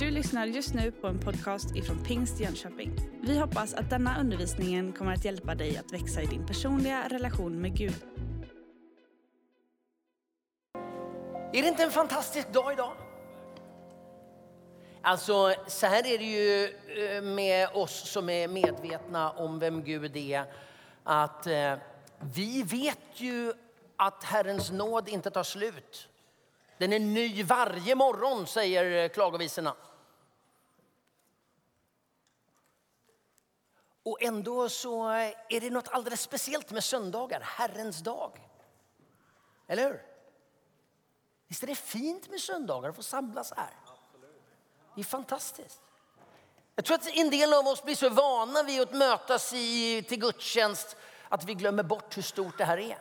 Du lyssnar just nu på en podcast ifrån Pingst Jönköping. Vi hoppas att denna undervisning kommer att hjälpa dig att växa i din personliga relation med Gud. Är det inte en fantastisk dag idag? Alltså, så här är det ju eh, med oss som är medvetna om vem Gud är. Att eh, vi vet ju att Herrens nåd inte tar slut. Den är ny varje morgon, säger klagovisorna. Och ändå så är det något alldeles speciellt med söndagar, Herrens dag. Eller hur? Visst är det fint med söndagar att få samlas här? Det är fantastiskt. Jag tror att en del av oss blir så vana vid att mötas i, till gudstjänst att vi glömmer bort hur stort det här är.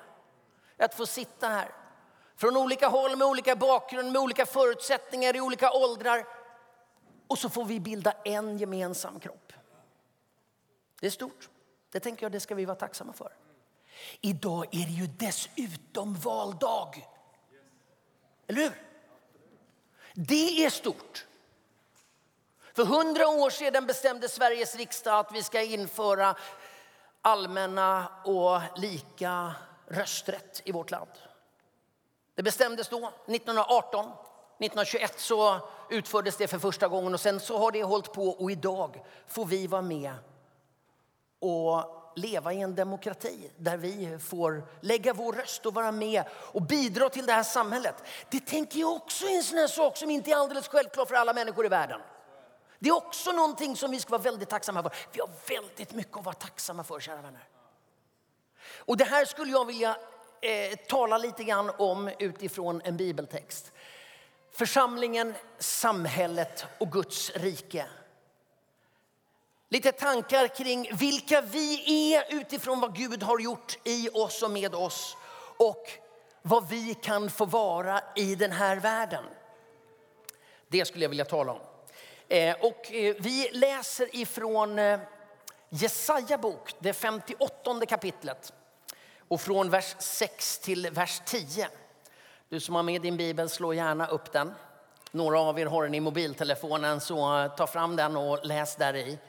Att få sitta här från olika håll med olika bakgrund, med olika förutsättningar i olika åldrar. Och så får vi bilda en gemensam kropp. Det är stort. Det tänker jag det ska vi vara tacksamma för. Idag är det ju dessutom valdag. Eller hur? Det är stort. För hundra år sedan bestämde Sveriges riksdag att vi ska införa allmänna och lika rösträtt i vårt land. Det bestämdes då, 1918. 1921 så utfördes det för första gången och sen så har det hållit på och idag får vi vara med och leva i en demokrati där vi får lägga vår röst och vara med och bidra till det här samhället. Det tänker jag också är en sån här sak som inte är alldeles självklar för alla människor i världen. Det är också någonting som vi ska vara väldigt tacksamma för. Vi har väldigt mycket att vara tacksamma för, kära vänner. Och det här skulle jag vilja eh, tala lite grann om utifrån en bibeltext. Församlingen, samhället och Guds rike. Lite tankar kring vilka vi är utifrån vad Gud har gjort i oss och med oss och vad vi kan få vara i den här världen. Det skulle jag vilja tala om. Eh, och eh, vi läser ifrån eh, Jesaja bok, det 58 kapitlet och från vers 6 till vers 10. Du som har med din bibel, slå gärna upp den. Några av er har den i mobiltelefonen, så ta fram den och läs där i.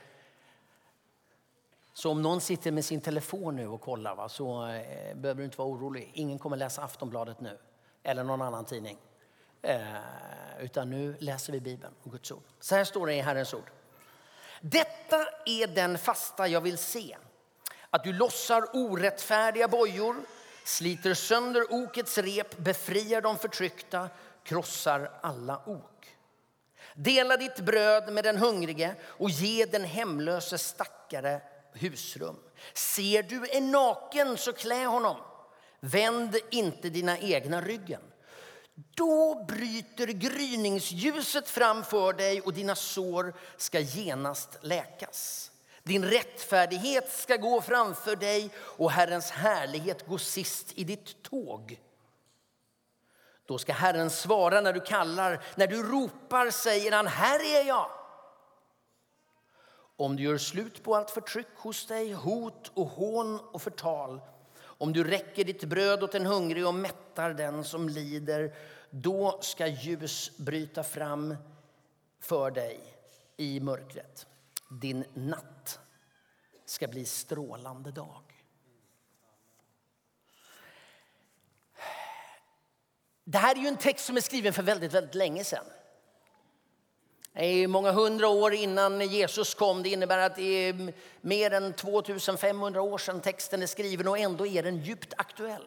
Så om någon sitter med sin telefon nu och kollar va, så eh, behöver du inte vara orolig. Ingen kommer läsa Aftonbladet nu eller någon annan tidning. Eh, utan nu läser vi Bibeln och Guds ord. Så här står det i Herrens ord. Detta är den fasta jag vill se. Att du lossar orättfärdiga bojor, sliter sönder okets rep, befriar de förtryckta, krossar alla ok. Dela ditt bröd med den hungrige och ge den hemlöse stackare husrum. Ser du en naken så klä honom. Vänd inte dina egna ryggen. Då bryter gryningsljuset fram för dig och dina sår ska genast läkas. Din rättfärdighet ska gå framför dig och Herrens härlighet gå sist i ditt tåg. Då ska Herren svara när du kallar, när du ropar säger han, här är jag. Om du gör slut på allt förtryck hos dig, hot och hån och förtal, om du räcker ditt bröd åt en hungrig och mättar den som lider, då ska ljus bryta fram för dig i mörkret. Din natt ska bli strålande dag. Det här är ju en text som är skriven för väldigt, väldigt länge sedan. Det är många hundra år innan Jesus kom. Det innebär att det är mer än 2500 år sedan texten är skriven och ändå är den djupt aktuell.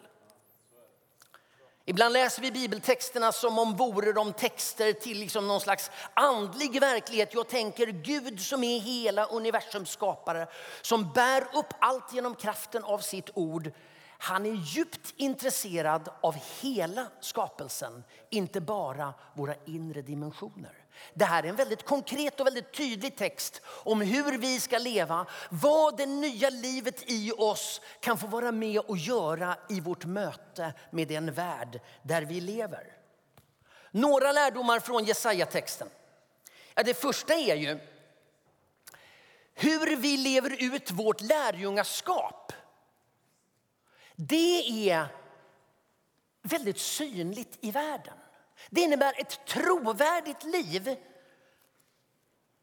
Ibland läser vi bibeltexterna som om vore de texter till liksom någon slags andlig verklighet. Jag tänker Gud som är hela universums skapare, som bär upp allt genom kraften av sitt ord. Han är djupt intresserad av hela skapelsen, inte bara våra inre dimensioner. Det här är en väldigt konkret och väldigt tydlig text om hur vi ska leva, vad det nya livet i oss kan få vara med och göra i vårt möte med den värld där vi lever. Några lärdomar från Jesaja-texten. Ja, det första är ju hur vi lever ut vårt lärjungaskap. Det är väldigt synligt i världen. Det innebär ett trovärdigt liv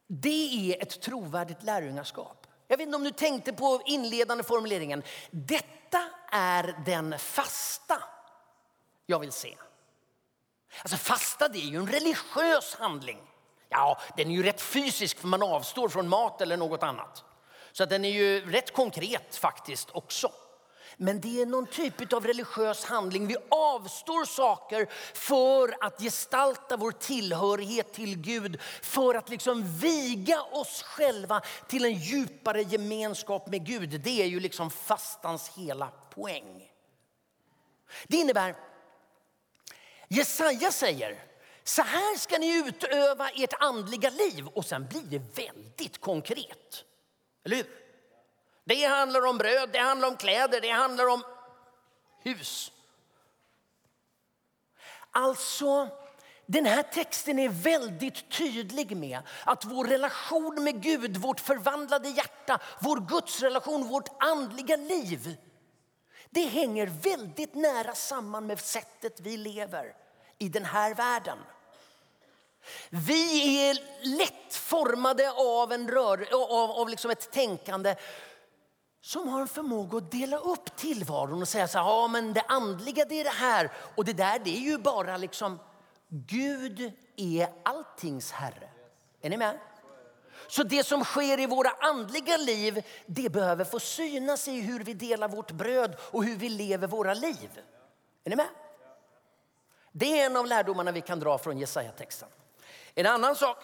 Det är ett trovärdigt lärjungaskap. Jag vet inte om du tänkte på inledande formuleringen. Detta är den fasta jag vill se. Alltså fasta det är ju en religiös handling. Ja, den är ju rätt fysisk för man avstår från mat eller något annat. Så den är ju rätt konkret faktiskt också. Men det är någon typ av religiös handling. Vi avstår saker för att gestalta vår tillhörighet till Gud. För att liksom viga oss själva till en djupare gemenskap med Gud. Det är ju liksom fastans hela poäng. Det innebär, Jesaja säger, så här ska ni utöva ert andliga liv. Och sen blir det väldigt konkret. Eller hur? Det handlar om bröd, det handlar om kläder, det handlar om hus. Alltså, den här texten är väldigt tydlig med att vår relation med Gud, vårt förvandlade hjärta, vår gudsrelation, vårt andliga liv det hänger väldigt nära samman med sättet vi lever i den här världen. Vi är lätt formade av, en rör, av, av liksom ett tänkande som har en förmåga att dela upp tillvaron och säga så här, ja men det andliga det är det här och det där det är ju bara liksom Gud är alltings herre. Är ni med? Så det som sker i våra andliga liv, det behöver få synas i hur vi delar vårt bröd och hur vi lever våra liv. Är ni med? Det är en av lärdomarna vi kan dra från Jesaja-texten. En annan sak,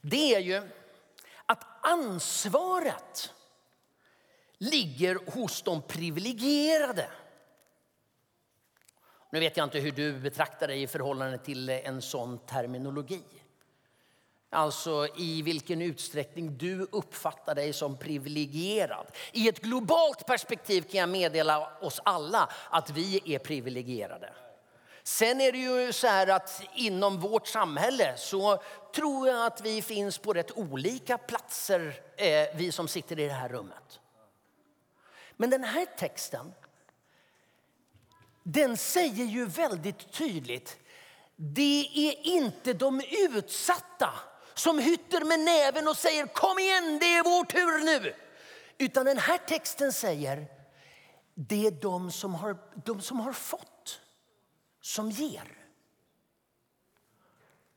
det är ju att ansvaret ligger hos de privilegierade. Nu vet jag inte hur du betraktar dig i förhållande till en sån terminologi. Alltså i vilken utsträckning du uppfattar dig som privilegierad. I ett globalt perspektiv kan jag meddela oss alla att vi är privilegierade. Sen är det ju så här att inom vårt samhälle så tror jag att vi finns på rätt olika platser, eh, vi som sitter i det här rummet. Men den här texten, den säger ju väldigt tydligt, det är inte de utsatta som hytter med näven och säger kom igen, det är vår tur nu. Utan den här texten säger, det är de som har, de som har fått som ger.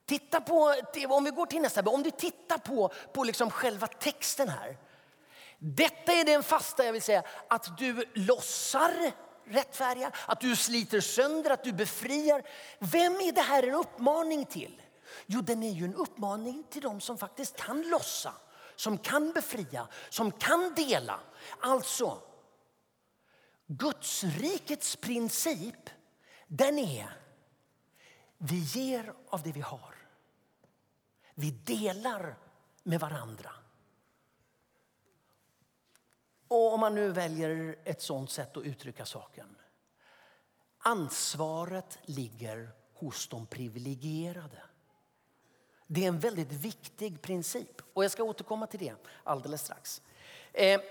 Titta på, om vi går till nästa om du tittar på, på liksom själva texten här detta är den fasta jag vill säga, att du lossar rättfärdiga, att du sliter sönder, att du befriar. Vem är det här en uppmaning till? Jo, den är ju en uppmaning till dem som faktiskt kan lossa, som kan befria, som kan dela. Alltså, Guds rikets princip, den är vi ger av det vi har. Vi delar med varandra. Och om man nu väljer ett sånt sätt att uttrycka saken. Ansvaret ligger hos de privilegierade. Det är en väldigt viktig princip och jag ska återkomma till det alldeles strax. Eh,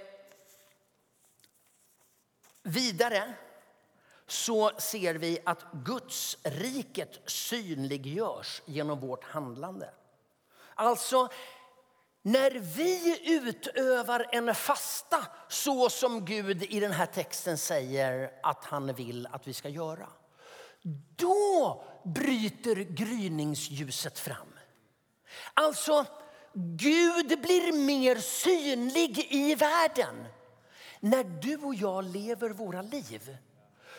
vidare så ser vi att Guds riket synliggörs genom vårt handlande. Alltså när vi utövar en fasta så som Gud i den här texten säger att han vill att vi ska göra. Då bryter gryningsljuset fram. Alltså, Gud blir mer synlig i världen när du och jag lever våra liv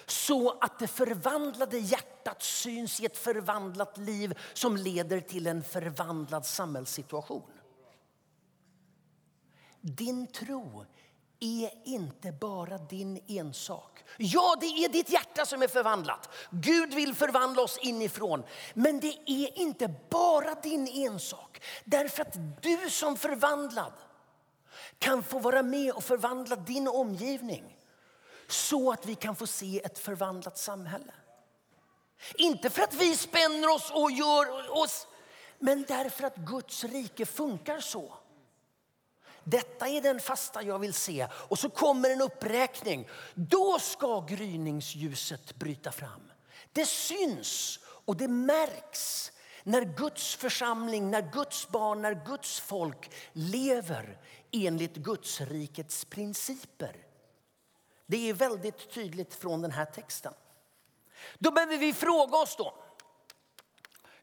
så att det förvandlade hjärtat syns i ett förvandlat liv som leder till en förvandlad samhällssituation. Din tro är inte bara din ensak. Ja, det är ditt hjärta som är förvandlat. Gud vill förvandla oss inifrån. Men det är inte bara din ensak. Därför att du som förvandlad kan få vara med och förvandla din omgivning så att vi kan få se ett förvandlat samhälle. Inte för att vi spänner oss och gör oss, men därför att Guds rike funkar så. Detta är den fasta jag vill se. Och så kommer en uppräkning. Då ska gryningsljuset bryta fram. Det syns och det märks När Guds församling, när Guds barn, när Guds folk lever enligt Guds rikets principer. Det är väldigt tydligt från den här texten. Då behöver vi fråga oss då,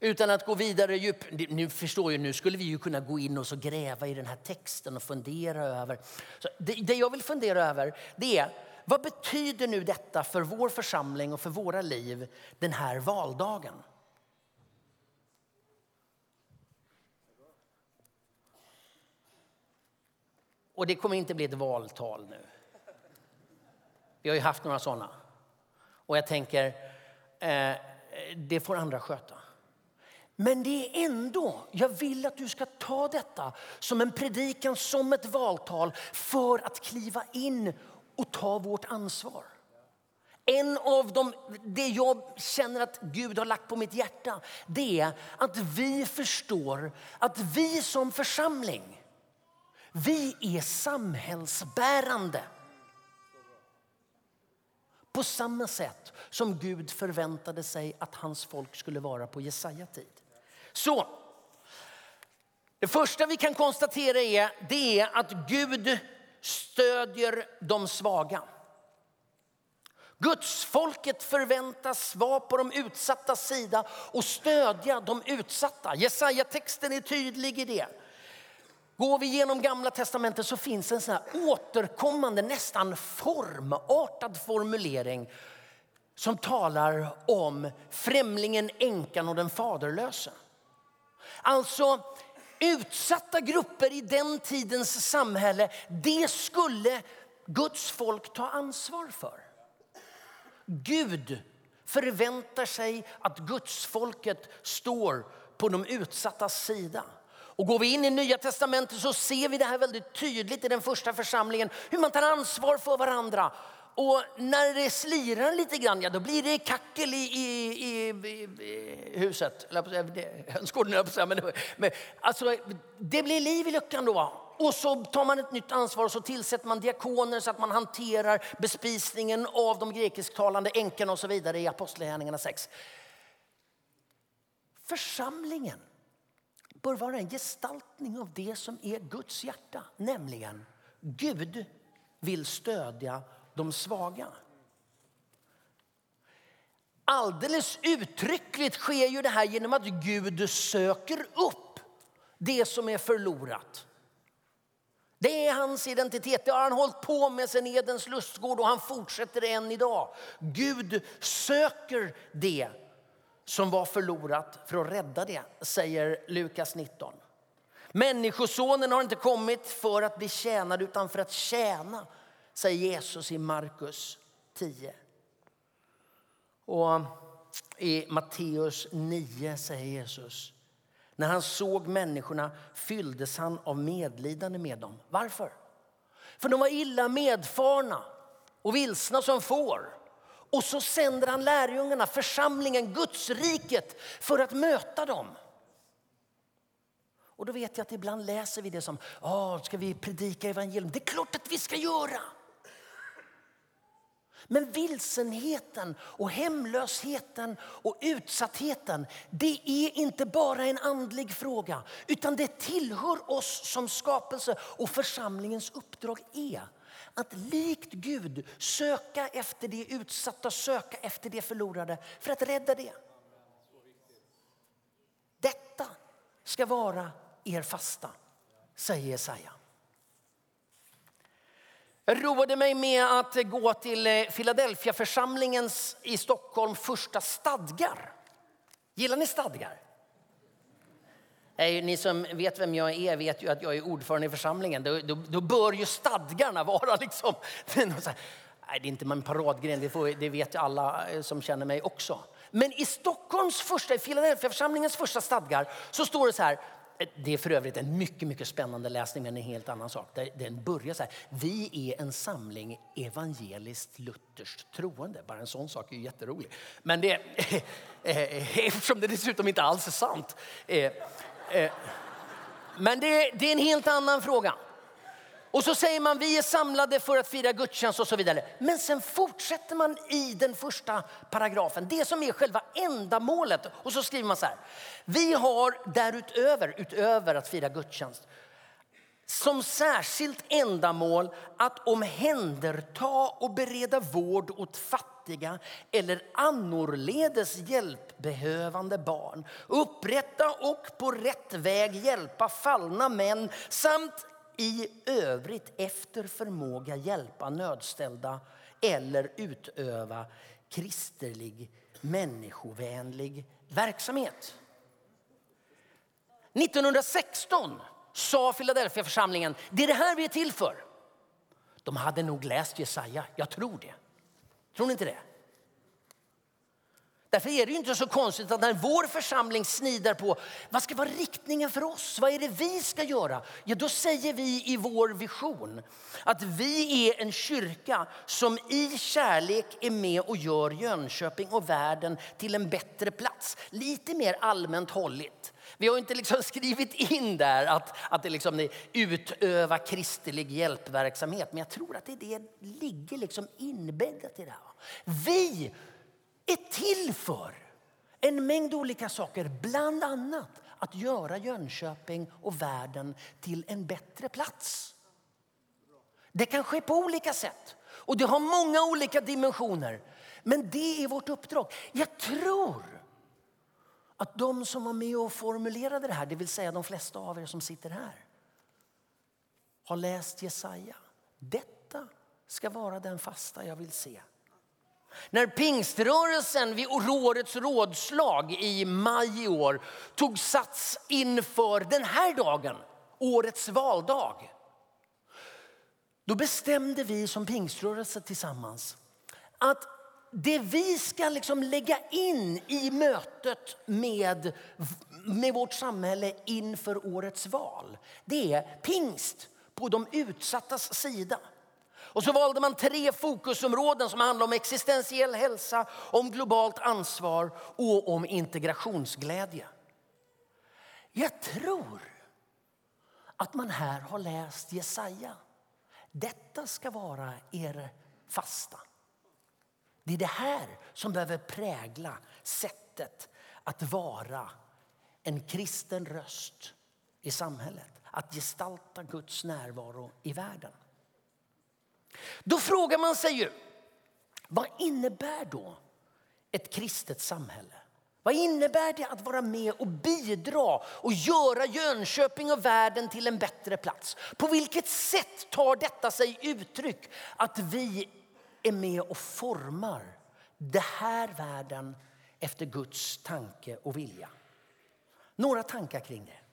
utan att gå vidare djup. Nu förstår jag, nu skulle vi ju kunna gå in och så gräva i den här texten och fundera över. Så det, det jag vill fundera över det är, vad betyder nu detta för vår församling och för våra liv den här valdagen? Och det kommer inte bli ett valtal nu. Vi har ju haft några sådana. Och jag tänker, eh, det får andra sköta. Men det är ändå, jag vill att du ska ta detta som en predikan, som ett valtal för att kliva in och ta vårt ansvar. En av de, det jag känner att Gud har lagt på mitt hjärta det är att vi förstår att vi som församling, vi är samhällsbärande. På samma sätt som Gud förväntade sig att hans folk skulle vara på Jesaja tid. Så, det första vi kan konstatera är, det är att Gud stödjer de svaga. Guds folket förväntas vara på de utsatta sida och stödja de utsatta. Jesaja-texten är tydlig i det. Går vi igenom gamla testamentet så finns en sån här återkommande, nästan formartad formulering som talar om främlingen, änkan och den faderlöse. Alltså utsatta grupper i den tidens samhälle, det skulle Guds folk ta ansvar för. Gud förväntar sig att Guds folket står på de utsattas sida. Och går vi in i Nya Testamentet så ser vi det här väldigt tydligt i den första församlingen. Hur man tar ansvar för varandra. Och när det slirar lite grann, ja, då blir det kackel i, i, i, i huset. Hönsgården, men, men, alltså, det blir liv i luckan då. Och så tar man ett nytt ansvar och så tillsätter man diakoner så att man hanterar bespisningen av de grekisktalande änkorna och så vidare i Apostlagärningarna 6. Församlingen bör vara en gestaltning av det som är Guds hjärta. Nämligen, Gud vill stödja de svaga. Alldeles uttryckligt sker ju det här genom att Gud söker upp det som är förlorat. Det är hans identitet. Det har han hållit på med sen Edens lustgård och han fortsätter än idag. Gud söker det som var förlorat för att rädda det, säger Lukas 19. Människosonen har inte kommit för att bli tjänad utan för att tjäna, säger Jesus i Markus 10. Och i Matteus 9 säger Jesus, när han såg människorna fylldes han av medlidande med dem. Varför? För de var illa medfarna och vilsna som får. Och så sänder han lärjungarna, församlingen, Guds riket för att möta dem. Och då vet jag att ibland läser vi det som, ja, ska vi predika evangelium? Det är klart att vi ska göra. Men vilsenheten och hemlösheten och utsattheten, det är inte bara en andlig fråga, utan det tillhör oss som skapelse och församlingens uppdrag är att likt Gud söka efter det utsatta, söka efter det förlorade för att rädda det. Detta ska vara er fasta, säger Jesaja. Jag roade mig med att gå till eh, Philadelphia församlingens i Stockholm första stadgar. Gillar ni stadgar? Ni som vet vem jag är vet ju att jag är ordförande i församlingen. Då, då, då bör ju stadgarna vara liksom... Nej, det är inte min paradgren, det, får, det vet alla eh, som känner mig också. Men i Stockholms första, i Philadelphia församlingens första stadgar så står det så här, det är för övrigt en mycket, mycket spännande läsning, men en helt annan sak. Den börjar så här. Vi är en samling evangeliskt lutherskt troende. Bara en sån sak är ju jätterolig. Men det, eh, eftersom det dessutom inte alls är sant. Eh, eh, men det, det är en helt annan fråga. Och så säger man vi är samlade för att fira gudstjänst och så vidare. Men sen fortsätter man i den första paragrafen, det som är själva ändamålet. Och så skriver man så här. Vi har därutöver, utöver att fira gudstjänst, som särskilt ändamål att omhänderta och bereda vård åt fattiga eller annorledes hjälpbehövande barn. Upprätta och på rätt väg hjälpa fallna män samt i övrigt efter förmåga hjälpa nödställda eller utöva kristerlig, människovänlig verksamhet. 1916 sa Philadelphia-församlingen, det är det här vi är till för. De hade nog läst Jesaja, jag tror det. Tror ni inte det? Därför är det inte så konstigt att när vår församling snidar på vad ska vara riktningen för oss, vad är det vi ska göra? Ja, då säger vi i vår vision att vi är en kyrka som i kärlek är med och gör Jönköping och världen till en bättre plats. Lite mer allmänt hålligt. Vi har inte liksom skrivit in där att, att det liksom är utöva kristlig hjälpverksamhet. Men jag tror att det, det ligger liksom inbäddat i det här. Vi är till för en mängd olika saker. Bland annat att göra Jönköping och världen till en bättre plats. Det kan ske på olika sätt och det har många olika dimensioner. Men det är vårt uppdrag. Jag tror att de som var med och formulerade det här, det vill säga de flesta av er som sitter här, har läst Jesaja. Detta ska vara den fasta jag vill se. När pingströrelsen vid årets rådslag i maj i år tog sats inför den här dagen, årets valdag. Då bestämde vi som pingströrelse tillsammans att det vi ska liksom lägga in i mötet med, med vårt samhälle inför årets val, det är pingst på de utsattas sida. Och så valde man tre fokusområden som handlar om existentiell hälsa, om globalt ansvar och om integrationsglädje. Jag tror att man här har läst Jesaja. Detta ska vara er fasta. Det är det här som behöver prägla sättet att vara en kristen röst i samhället. Att gestalta Guds närvaro i världen. Då frågar man sig ju, vad innebär då ett kristet samhälle? Vad innebär det att vara med och bidra och göra Jönköping och världen till en bättre plats? På vilket sätt tar detta sig uttryck att vi är med och formar den här världen efter Guds tanke och vilja? Några tankar kring det.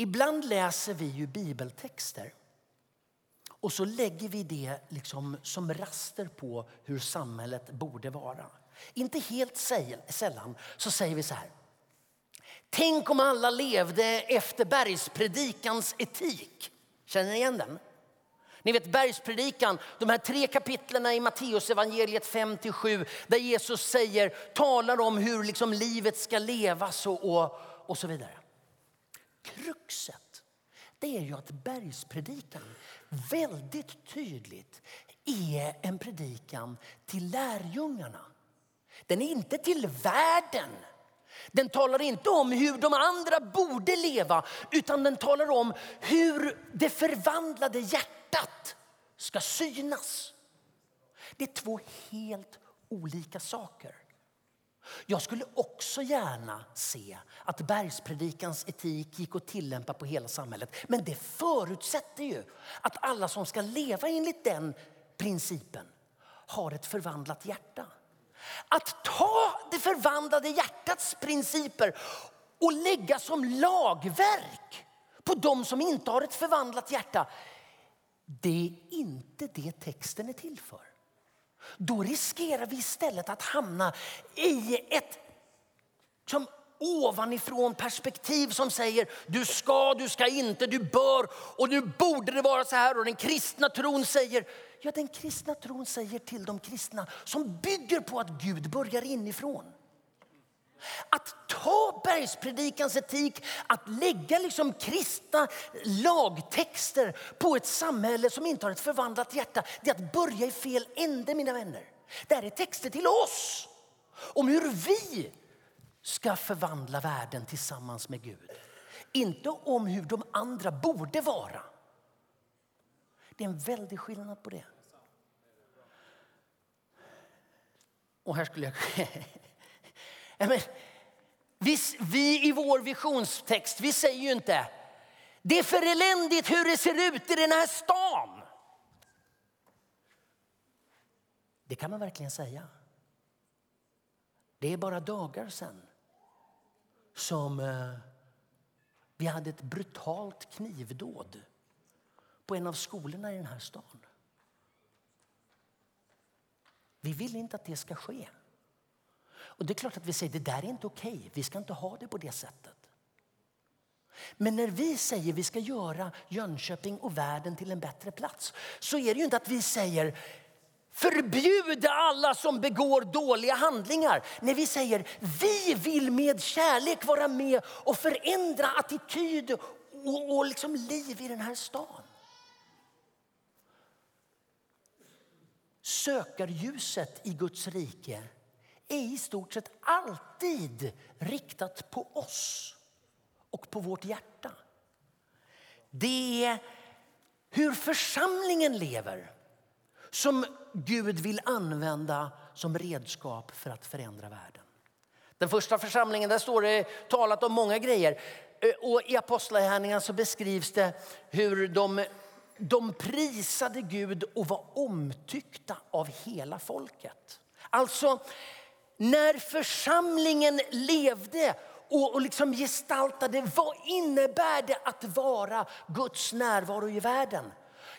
Ibland läser vi ju bibeltexter och så lägger vi det liksom som raster på hur samhället borde vara. Inte helt sällan så säger vi så här. Tänk om alla levde efter bergspredikans etik. Känner ni igen den? Ni vet bergspredikan, de här tre kapitlen i Matteusevangeliet 5-7 där Jesus säger, talar om hur liksom livet ska levas och, och, och så vidare. Kruxet det är ju att bergspredikan väldigt tydligt är en predikan till lärjungarna. Den är inte till världen. Den talar inte om hur de andra borde leva utan den talar om hur det förvandlade hjärtat ska synas. Det är två helt olika saker. Jag skulle också gärna se att bergspredikans etik gick att tillämpa på hela samhället. Men det förutsätter ju att alla som ska leva enligt den principen har ett förvandlat hjärta. Att ta det förvandlade hjärtats principer och lägga som lagverk på de som inte har ett förvandlat hjärta. Det är inte det texten är till för. Då riskerar vi istället att hamna i ett som ovanifrån perspektiv som säger du ska, du ska inte, du bör och nu borde det vara så här. Och den kristna tron säger, ja den kristna tron säger till de kristna som bygger på att Gud börjar inifrån. Att ta bergspredikans etik, att lägga liksom kristna lagtexter på ett samhälle som inte har ett förvandlat hjärta, det är att börja i fel ände mina vänner. Det här är texter till oss om hur vi ska förvandla världen tillsammans med Gud. Inte om hur de andra borde vara. Det är en väldig skillnad på det. Och här skulle jag... men, vi, vi i vår visionstext vi säger ju inte det är för eländigt hur det ser ut i den här stan. Det kan man verkligen säga. Det är bara dagar sen som eh, vi hade ett brutalt knivdåd på en av skolorna i den här stan. Vi vill inte att det ska ske. Och det är klart att vi säger det där är inte okej. Okay. Vi ska inte ha det på det sättet. Men när vi säger vi ska göra Jönköping och världen till en bättre plats så är det ju inte att vi säger Förbjud alla som begår dåliga handlingar. När vi säger vi vill med kärlek vara med och förändra attityd och, och liksom liv i den här stan. Sökarljuset i Guds rike är i stort sett alltid riktat på oss och på vårt hjärta. Det är hur församlingen lever som Gud vill använda som redskap för att förändra världen. Den första församlingen där står det talat om många grejer. Eh, och I Apostlagärningarna så beskrivs det hur de, de prisade Gud och var omtyckta av hela folket. Alltså, när församlingen levde och, och liksom gestaltade vad innebär det att vara Guds närvaro i världen?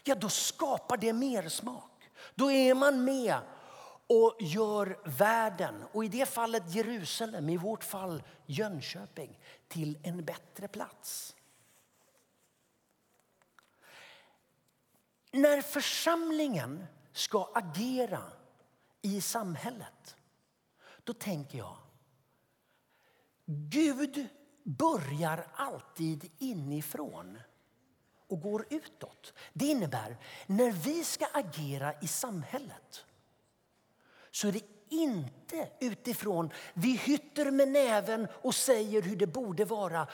Ja, då skapar det mer smak. Då är man med och gör världen, och i det fallet Jerusalem, i vårt fall Jönköping, till en bättre plats. När församlingen ska agera i samhället, då tänker jag Gud börjar alltid inifrån och går utåt. Det innebär när vi ska agera i samhället så är det inte utifrån vi hytter med näven och säger hur det borde vara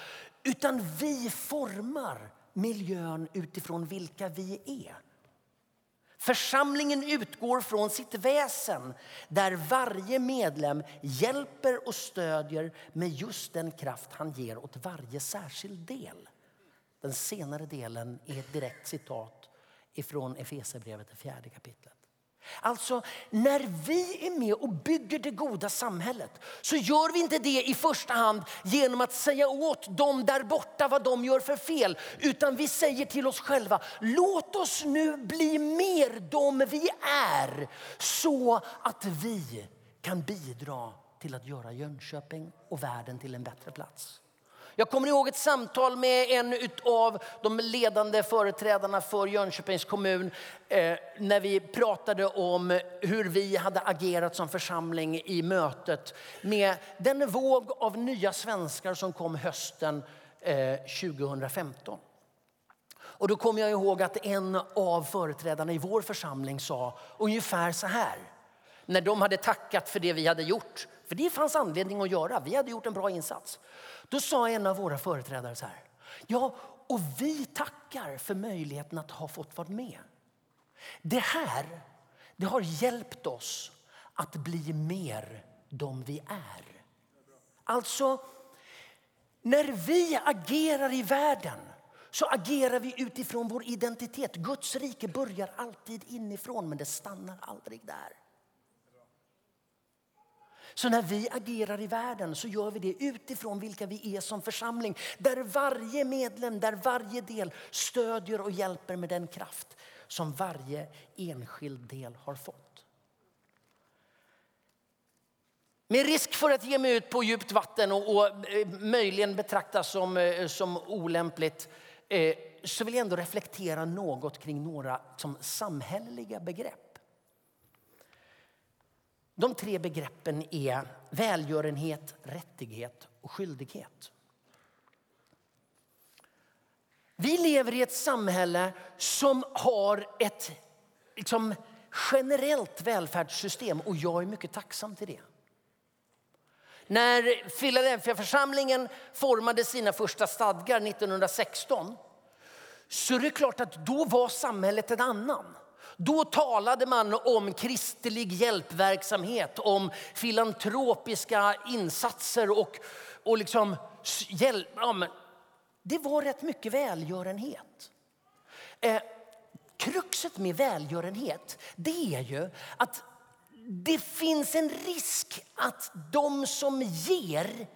utan vi formar miljön utifrån vilka vi är. Församlingen utgår från sitt väsen där varje medlem hjälper och stödjer med just den kraft han ger åt varje särskild del. Den senare delen är ett direkt citat ifrån Efesierbrevet, det fjärde kapitlet. Alltså, när vi är med och bygger det goda samhället så gör vi inte det i första hand genom att säga åt dem där borta vad de gör för fel. Utan vi säger till oss själva, låt oss nu bli mer de vi är så att vi kan bidra till att göra Jönköping och världen till en bättre plats. Jag kommer ihåg ett samtal med en av de ledande företrädarna för Jönköpings kommun eh, när vi pratade om hur vi hade agerat som församling i mötet med den våg av nya svenskar som kom hösten eh, 2015. Och då kommer jag ihåg att en av företrädarna i vår församling sa ungefär så här. När de hade tackat för det vi hade gjort. För det fanns anledning att göra. Vi hade gjort en bra insats. Då sa en av våra företrädare så här. Ja, och vi tackar för möjligheten att ha fått vara med. Det här det har hjälpt oss att bli mer de vi är. Alltså, när vi agerar i världen så agerar vi utifrån vår identitet. Guds rike börjar alltid inifrån, men det stannar aldrig där. Så när vi agerar i världen så gör vi det utifrån vilka vi är som församling. Där varje medlem, där varje del stödjer och hjälper med den kraft som varje enskild del har fått. Med risk för att ge mig ut på djupt vatten och, och eh, möjligen betraktas som, eh, som olämpligt eh, så vill jag ändå reflektera något kring några som samhälleliga begrepp. De tre begreppen är välgörenhet, rättighet och skyldighet. Vi lever i ett samhälle som har ett liksom, generellt välfärdssystem och jag är mycket tacksam till det. När Philadelphia-församlingen formade sina första stadgar 1916 så är det klart att då var samhället en annan. Då talade man om kristlig hjälpverksamhet, om filantropiska insatser och, och liksom hjälp. Ja, det var rätt mycket välgörenhet. Eh, kruxet med välgörenhet det är ju att det finns en risk att de som ger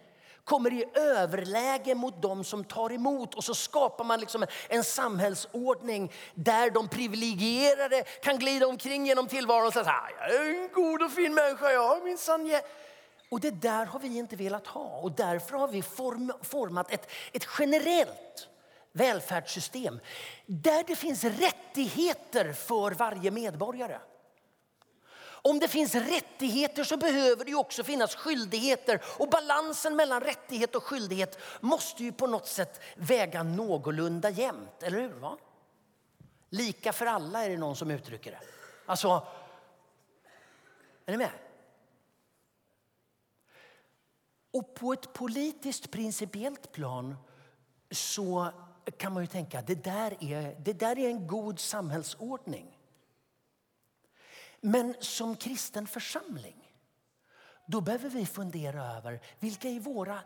kommer i överläge mot de som tar emot och så skapar man liksom en samhällsordning där de privilegierade kan glida omkring genom tillvaron och säga att ah, jag är en god och fin människa, jag minsann och det där har vi inte velat ha och därför har vi form, format ett, ett generellt välfärdssystem där det finns rättigheter för varje medborgare. Om det finns rättigheter så behöver det också finnas skyldigheter. Och balansen mellan rättighet och skyldighet måste ju på något sätt väga någorlunda jämnt, eller hur? Va? Lika för alla är det någon som uttrycker det. Alltså, är ni med? Och på ett politiskt principiellt plan så kan man ju tänka att det där är, det där är en god samhällsordning. Men som kristen församling då behöver vi fundera över vilka är våra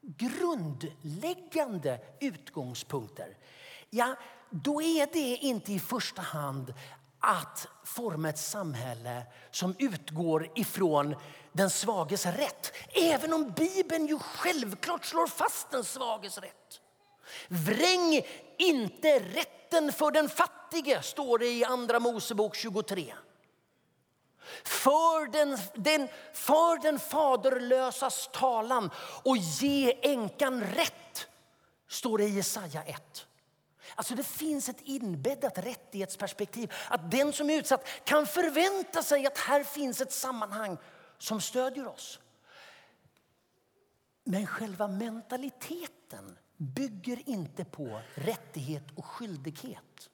grundläggande utgångspunkter. Ja, då är det inte i första hand att forma ett samhälle som utgår ifrån den svages rätt. Även om Bibeln ju självklart slår fast den svages rätt. Vräng inte rätten för den fattige, står det i Andra Mosebok 23. För den, den, för den faderlösas talan och ge änkan rätt, står det i Jesaja 1. Alltså det finns ett inbäddat rättighetsperspektiv. Att den som är utsatt kan förvänta sig att här finns ett sammanhang som stödjer oss. Men själva mentaliteten bygger inte på rättighet och skyldighet.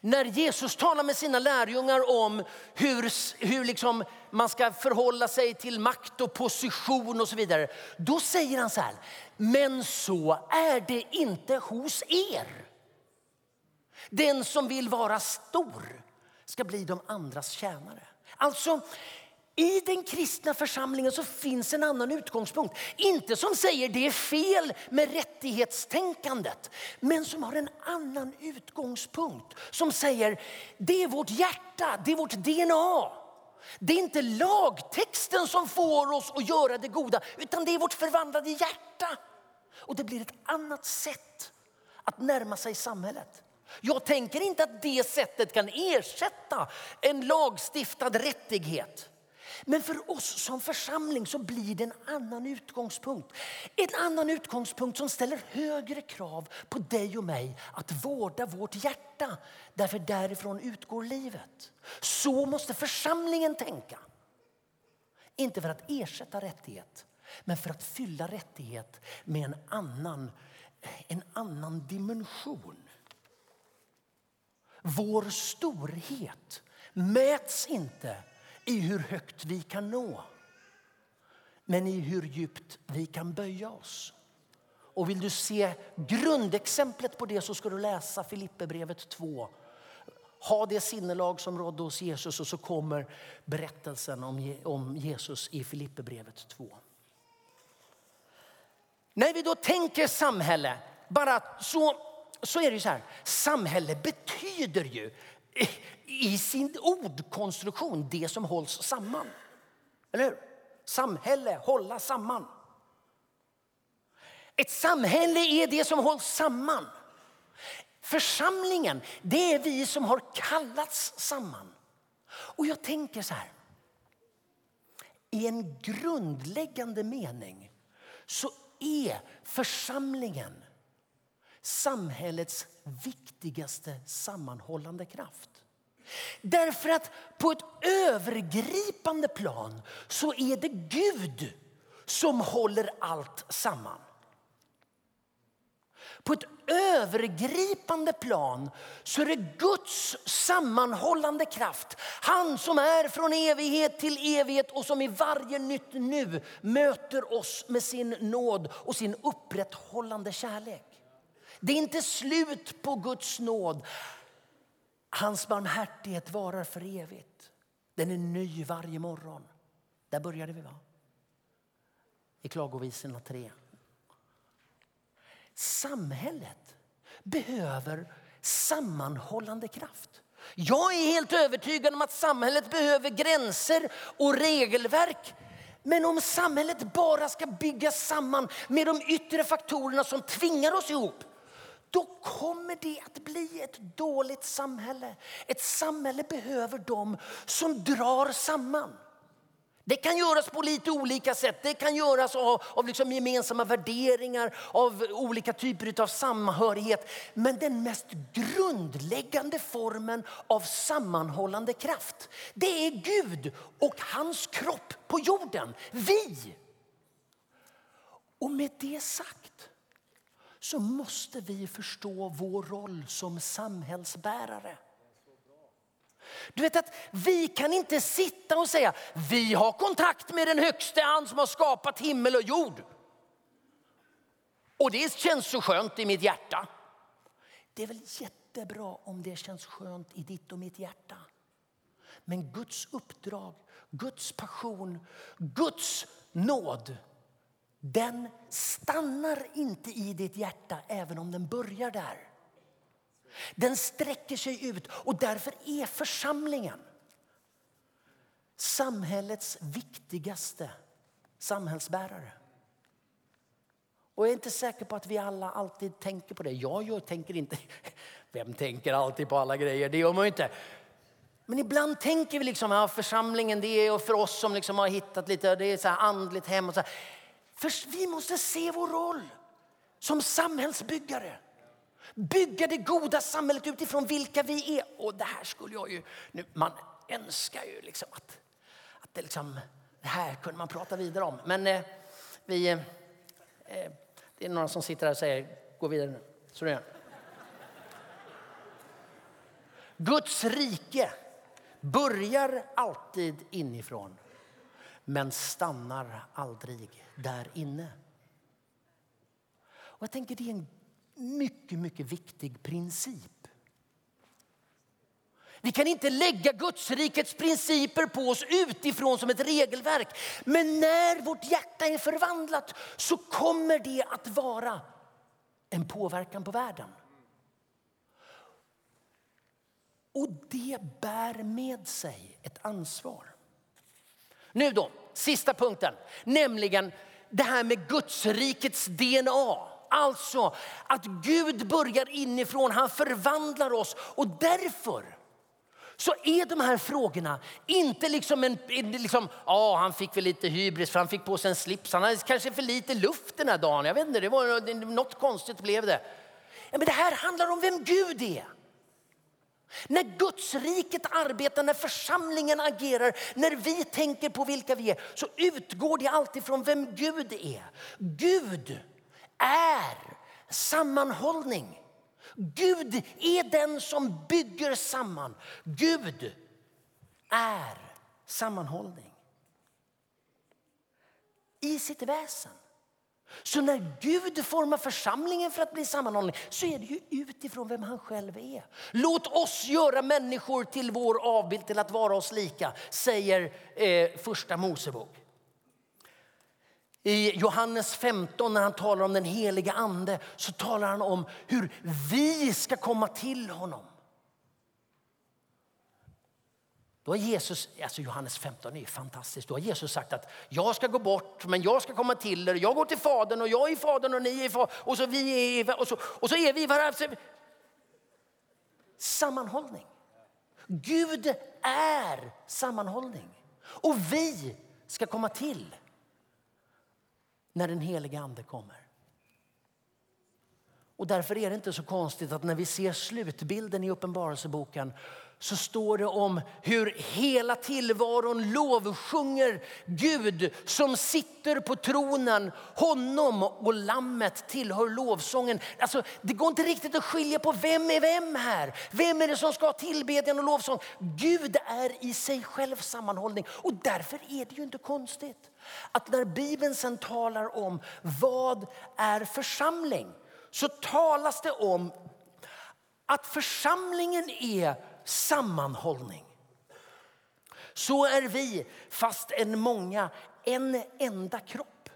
När Jesus talar med sina lärjungar om hur, hur liksom man ska förhålla sig till makt och position och så vidare. Då säger han så här, men så är det inte hos er. Den som vill vara stor ska bli de andras tjänare. Alltså, i den kristna församlingen så finns en annan utgångspunkt. Inte som säger det är fel med rättighetstänkandet, men som har en annan utgångspunkt. Som säger det är vårt hjärta, det är vårt DNA. Det är inte lagtexten som får oss att göra det goda, utan det är vårt förvandlade hjärta. Och det blir ett annat sätt att närma sig samhället. Jag tänker inte att det sättet kan ersätta en lagstiftad rättighet. Men för oss som församling så blir det en annan utgångspunkt. En annan utgångspunkt som ställer högre krav på dig och mig att vårda vårt hjärta. Därför därifrån utgår livet. Så måste församlingen tänka. Inte för att ersätta rättighet, men för att fylla rättighet med en annan, en annan dimension. Vår storhet mäts inte i hur högt vi kan nå men i hur djupt vi kan böja oss. Och vill du se grundexemplet på det så ska du läsa Filipperbrevet 2. Ha det sinnelag som rådde hos Jesus och så kommer berättelsen om Jesus i Filipperbrevet 2. När vi då tänker samhälle, bara så, så är det så här. Samhälle betyder ju i sin ordkonstruktion det som hålls samman. Eller hur? Samhälle, hålla samman. Ett samhälle är det som hålls samman. Församlingen, det är vi som har kallats samman. Och jag tänker så här. I en grundläggande mening så är församlingen samhällets viktigaste sammanhållande kraft. Därför att på ett övergripande plan så är det Gud som håller allt samman. På ett övergripande plan så är det Guds sammanhållande kraft. Han som är från evighet till evighet och som i varje nytt nu möter oss med sin nåd och sin upprätthållande kärlek. Det är inte slut på Guds nåd. Hans barmhärtighet varar för evigt. Den är ny varje morgon. Där började vi va? I Klagovisorna 3. Samhället behöver sammanhållande kraft. Jag är helt övertygad om att samhället behöver gränser och regelverk. Men om samhället bara ska byggas samman med de yttre faktorerna som tvingar oss ihop då kommer det att bli ett dåligt samhälle. Ett samhälle behöver de som drar samman. Det kan göras på lite olika sätt. Det kan göras av, av liksom gemensamma värderingar, av olika typer av samhörighet. Men den mest grundläggande formen av sammanhållande kraft, det är Gud och hans kropp på jorden, vi. Och med det sagt så måste vi förstå vår roll som samhällsbärare. Du vet att vi kan inte sitta och säga vi har kontakt med den högste, han som har skapat himmel och jord. Och det känns så skönt i mitt hjärta. Det är väl jättebra om det känns skönt i ditt och mitt hjärta. Men Guds uppdrag, Guds passion, Guds nåd den stannar inte i ditt hjärta även om den börjar där. Den sträcker sig ut och därför är församlingen samhällets viktigaste samhällsbärare. Och jag är inte säker på att vi alla alltid tänker på det. Jag, jag tänker inte, vem tänker alltid på alla grejer? Det gör man ju inte. Men ibland tänker vi liksom, ja, församlingen det är för oss som liksom har hittat lite, det är så andligt hem. Och så här. För vi måste se vår roll som samhällsbyggare. Bygga det goda samhället utifrån vilka vi är. Och det här skulle jag ju... Nu, man önskar ju liksom att, att det, liksom, det här kunde man prata vidare om. Men eh, vi... Eh, eh det är några som sitter här och säger gå vidare nu. Så det Guds rike börjar alltid inifrån men stannar aldrig där inne. Och jag tänker det är en mycket, mycket viktig princip. Vi kan inte lägga Gudsrikets principer på oss utifrån som ett regelverk. Men när vårt hjärta är förvandlat så kommer det att vara en påverkan på världen. Och det bär med sig ett ansvar. Nu då, sista punkten, nämligen det här med Gudsrikets DNA. Alltså att Gud börjar inifrån, han förvandlar oss och därför så är de här frågorna inte liksom en... Liksom, ja, han fick väl lite hybris för han fick på sig en slips. Han hade kanske för lite luft den här dagen. Jag vet inte, det var något konstigt blev det. Ja, men det här handlar om vem Gud är. När Guds riket arbetar, när församlingen agerar, när vi tänker på vilka vi är så utgår det alltid från vem Gud är. Gud är sammanhållning. Gud är den som bygger samman. Gud är sammanhållning. I sitt väsen. Så när Gud formar församlingen för att bli sammanhållning så är det ju utifrån vem han själv är. Låt oss göra människor till vår avbild, till att vara oss lika, säger eh, första Mosebok. I Johannes 15 när han talar om den heliga ande så talar han om hur vi ska komma till honom. Då har Jesus, alltså Johannes 15 är fantastiskt. Då har Jesus sagt att jag ska gå bort men jag ska komma till er. Jag går till Fadern och jag är Fadern och ni är Fadern och så, vi är, och så, och så är vi varandra. Sammanhållning. Gud är sammanhållning. Och vi ska komma till när den heliga ande kommer. Och därför är det inte så konstigt att när vi ser slutbilden i Uppenbarelseboken så står det om hur hela tillvaron lovsjunger Gud som sitter på tronen. Honom och lammet tillhör lovsången. Alltså, det går inte riktigt att skilja på vem är vem här. Vem är det som ska ha tillbedjan och lovsång? Gud är i sig själv sammanhållning och därför är det ju inte konstigt att när Bibeln sen talar om vad är församling så talas det om att församlingen är sammanhållning. Så är vi, fast en många, en enda kropp.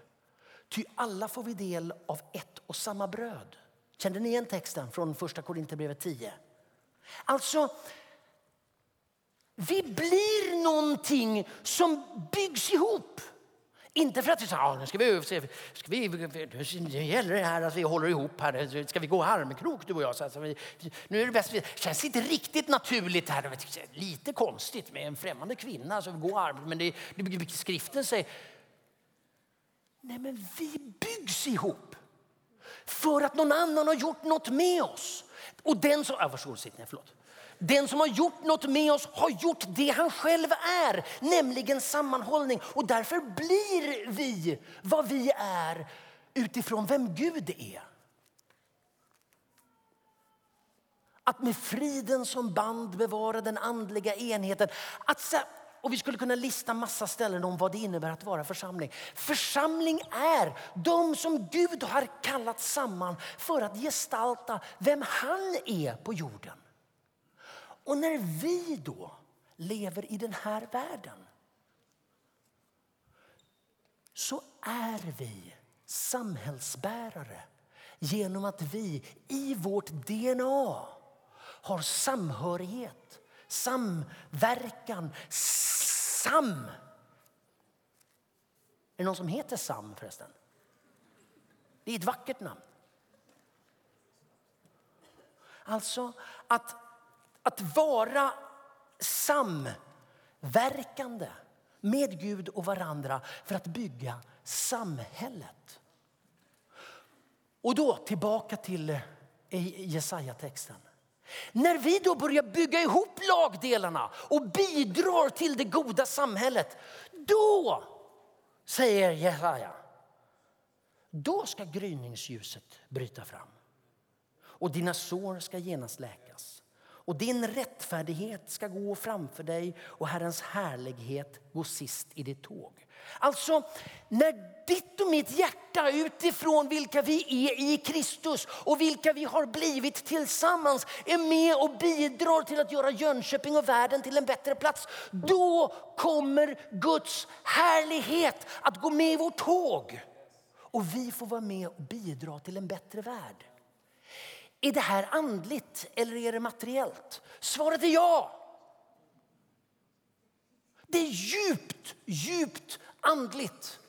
Ty alla får vi del av ett och samma bröd. Kände ni igen texten från första Korinthierbrevet 10? Alltså, vi blir någonting som byggs ihop. Inte för att vi säger ah, nu ska vi, ska vi, nu gäller det här att vi håller ihop här. Ska vi gå armkrok du och jag? Så alltså, vi, nu är det bäst. Det känns inte riktigt naturligt här. Lite konstigt med en främmande kvinna som går arm. Men det, det, skriften säger, nej men vi byggs ihop. För att någon annan har gjort något med oss. Och den som, ah, varsågod sitt ner, förlåt. Den som har gjort något med oss har gjort det han själv är, nämligen sammanhållning. Och därför blir vi vad vi är utifrån vem Gud är. Att med friden som band bevara den andliga enheten. Att, och vi skulle kunna lista massa ställen om vad det innebär att vara församling. Församling är de som Gud har kallat samman för att gestalta vem han är på jorden. Och när vi då lever i den här världen så är vi samhällsbärare genom att vi i vårt DNA har samhörighet, samverkan, sam. Är det någon som heter Sam förresten? Det är ett vackert namn. Alltså att att vara samverkande med Gud och varandra för att bygga samhället. Och då tillbaka till eh, Jesaja-texten. När vi då börjar bygga ihop lagdelarna och bidrar till det goda samhället, då, säger Jesaja, då ska gryningsljuset bryta fram och dina sår ska genast läkas och din rättfärdighet ska gå framför dig och Herrens härlighet gå sist i ditt tåg. Alltså, när ditt och mitt hjärta utifrån vilka vi är i Kristus och vilka vi har blivit tillsammans är med och bidrar till att göra Jönköping och världen till en bättre plats. Då kommer Guds härlighet att gå med i vårt tåg. Och vi får vara med och bidra till en bättre värld. Är det här andligt eller är det materiellt? Svaret är ja. Det är djupt, djupt andligt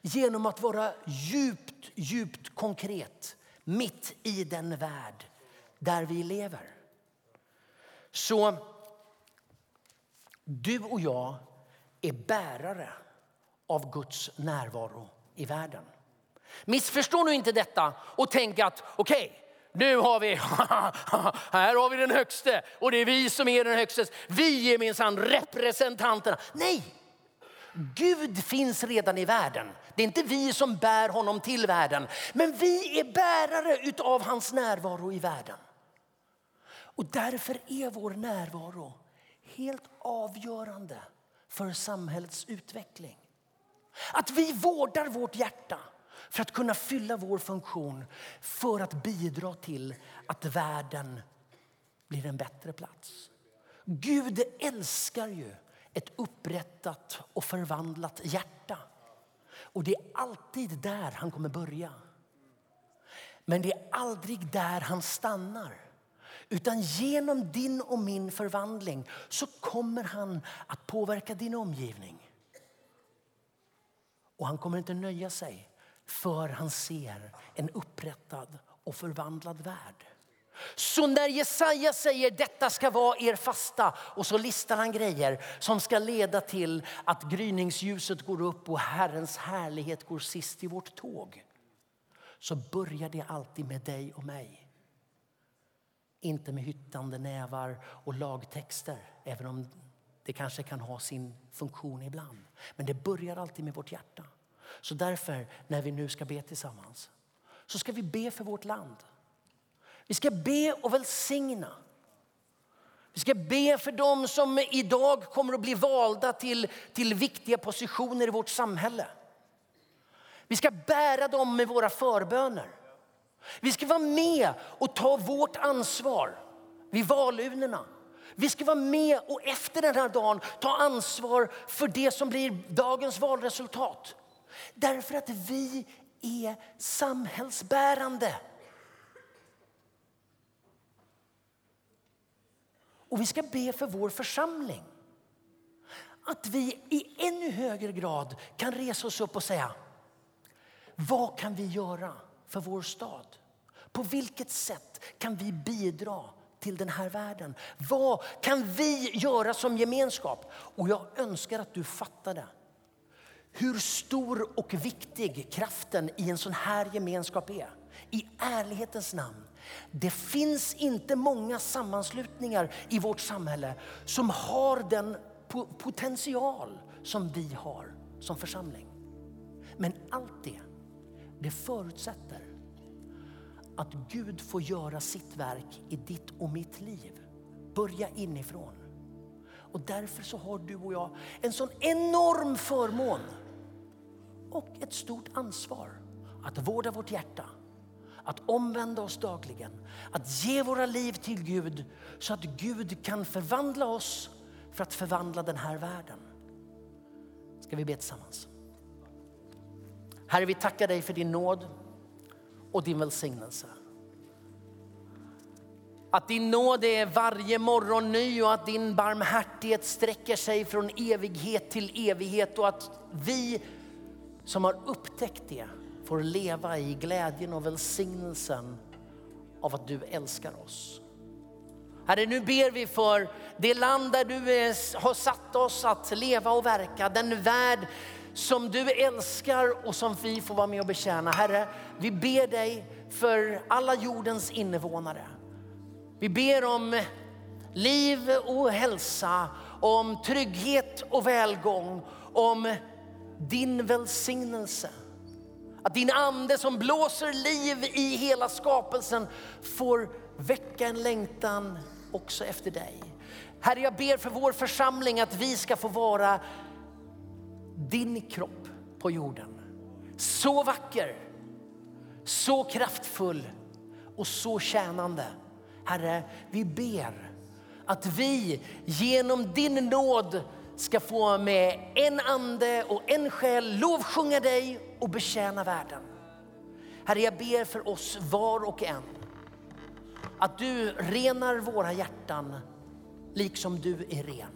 genom att vara djupt, djupt konkret mitt i den värld där vi lever. Så du och jag är bärare av Guds närvaro i världen. Missförstå nu inte detta och tänk att okej, okay, nu har vi, här har vi den högste och det är vi som är den högste. Vi är minsann representanterna. Nej, Gud finns redan i världen. Det är inte vi som bär honom till världen. Men vi är bärare av hans närvaro i världen. Och därför är vår närvaro helt avgörande för samhällets utveckling. Att vi vårdar vårt hjärta för att kunna fylla vår funktion för att bidra till att världen blir en bättre plats. Gud älskar ju ett upprättat och förvandlat hjärta. Och det är alltid där han kommer börja. Men det är aldrig där han stannar. Utan genom din och min förvandling så kommer han att påverka din omgivning. Och han kommer inte nöja sig för han ser en upprättad och förvandlad värld. Så när Jesaja säger detta ska vara er fasta och så listar han grejer som ska leda till att gryningsljuset går upp och Herrens härlighet går sist i vårt tåg. Så börjar det alltid med dig och mig. Inte med hyttande nävar och lagtexter, även om det kanske kan ha sin funktion ibland. Men det börjar alltid med vårt hjärta. Så därför, när vi nu ska be tillsammans, så ska vi be för vårt land. Vi ska be och välsigna. Vi ska be för dem som idag kommer att bli valda till, till viktiga positioner i vårt samhälle. Vi ska bära dem med våra förböner. Vi ska vara med och ta vårt ansvar vid valurnorna. Vi ska vara med och efter den här dagen ta ansvar för det som blir dagens valresultat. Därför att vi är samhällsbärande. Och vi ska be för vår församling. Att vi i ännu högre grad kan resa oss upp och säga vad kan vi göra för vår stad? På vilket sätt kan vi bidra till den här världen? Vad kan vi göra som gemenskap? Och jag önskar att du fattar det. Hur stor och viktig kraften i en sån här gemenskap är. I ärlighetens namn. Det finns inte många sammanslutningar i vårt samhälle som har den potential som vi har som församling. Men allt det, det förutsätter att Gud får göra sitt verk i ditt och mitt liv. Börja inifrån. Och därför så har du och jag en sån enorm förmån och ett stort ansvar att vårda vårt hjärta, att omvända oss dagligen, att ge våra liv till Gud så att Gud kan förvandla oss för att förvandla den här världen. Ska vi be tillsammans? Herre, vi tackar dig för din nåd och din välsignelse. Att din nåd är varje morgon ny och att din barmhärtighet sträcker sig från evighet till evighet och att vi som har upptäckt det får leva i glädjen och välsignelsen av att du älskar oss. Herre, nu ber vi för det land där du har satt oss att leva och verka, den värld som du älskar och som vi får vara med och betjäna. Herre, vi ber dig för alla jordens invånare. Vi ber om liv och hälsa, om trygghet och välgång, om din välsignelse. Att din ande som blåser liv i hela skapelsen får väcka en längtan också efter dig. Herre, jag ber för vår församling att vi ska få vara din kropp på jorden. Så vacker, så kraftfull och så tjänande. Herre, vi ber att vi genom din nåd ska få med en ande och en själ lovsjunga dig och betjäna världen. Herre, jag ber för oss var och en att du renar våra hjärtan liksom du är ren.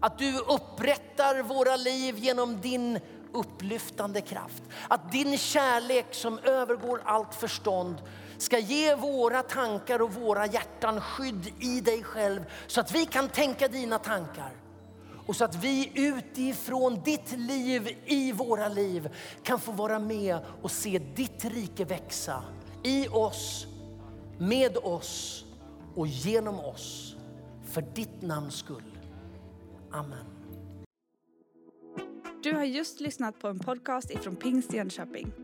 Att du upprättar våra liv genom din upplyftande kraft. Att din kärlek som övergår allt förstånd ska ge våra tankar och våra hjärtan skydd i dig själv så att vi kan tänka dina tankar. Och så att vi utifrån ditt liv i våra liv kan få vara med och se ditt rike växa i oss, med oss och genom oss. För ditt namns skull. Amen. Du har just lyssnat på en podcast ifrån Pingst Jönköping.